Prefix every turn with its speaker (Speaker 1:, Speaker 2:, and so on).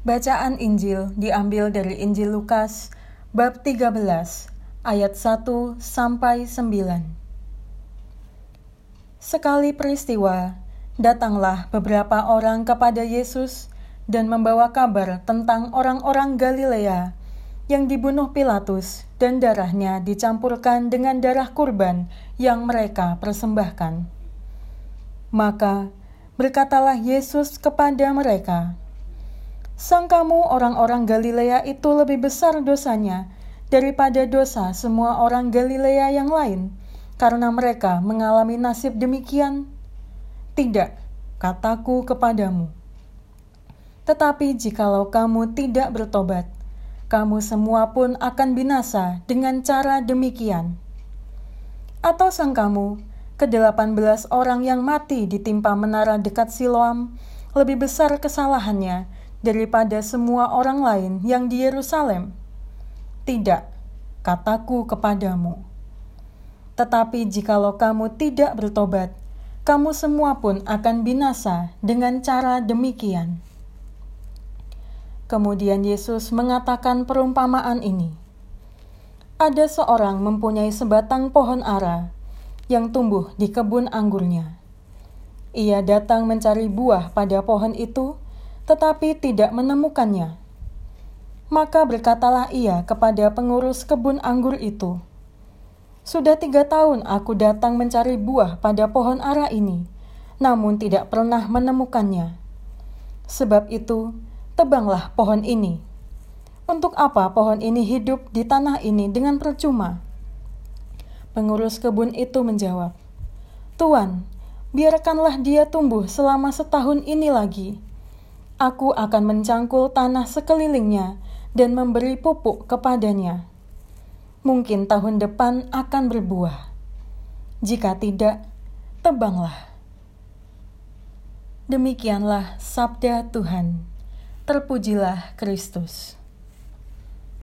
Speaker 1: Bacaan Injil diambil dari Injil Lukas bab 13 ayat 1 sampai 9. Sekali peristiwa, datanglah beberapa orang kepada Yesus dan membawa kabar tentang orang-orang Galilea yang dibunuh Pilatus dan darahnya dicampurkan dengan darah kurban yang mereka persembahkan. Maka berkatalah Yesus kepada mereka, Sang kamu orang-orang Galilea itu lebih besar dosanya daripada dosa semua orang Galilea yang lain, karena mereka mengalami nasib demikian? Tidak, kataku kepadamu. Tetapi jikalau kamu tidak bertobat, kamu semua pun akan binasa dengan cara demikian. Atau sang kamu, ke-18 orang yang mati ditimpa menara dekat Siloam, lebih besar kesalahannya daripada semua orang lain yang di Yerusalem? Tidak, kataku kepadamu. Tetapi jikalau kamu tidak bertobat, kamu semua pun akan binasa dengan cara demikian. Kemudian Yesus mengatakan perumpamaan ini. Ada seorang mempunyai sebatang pohon ara yang tumbuh di kebun anggurnya. Ia datang mencari buah pada pohon itu, tetapi tidak menemukannya. Maka berkatalah ia kepada pengurus kebun anggur itu, "Sudah tiga tahun aku datang mencari buah pada pohon ara ini, namun tidak pernah menemukannya. Sebab itu, tebanglah pohon ini. Untuk apa pohon ini hidup di tanah ini dengan percuma?" Pengurus kebun itu menjawab, "Tuan, biarkanlah dia tumbuh selama setahun ini lagi." Aku akan mencangkul tanah sekelilingnya dan memberi pupuk kepadanya. Mungkin tahun depan akan berbuah. Jika tidak, tebanglah. Demikianlah sabda Tuhan. Terpujilah Kristus.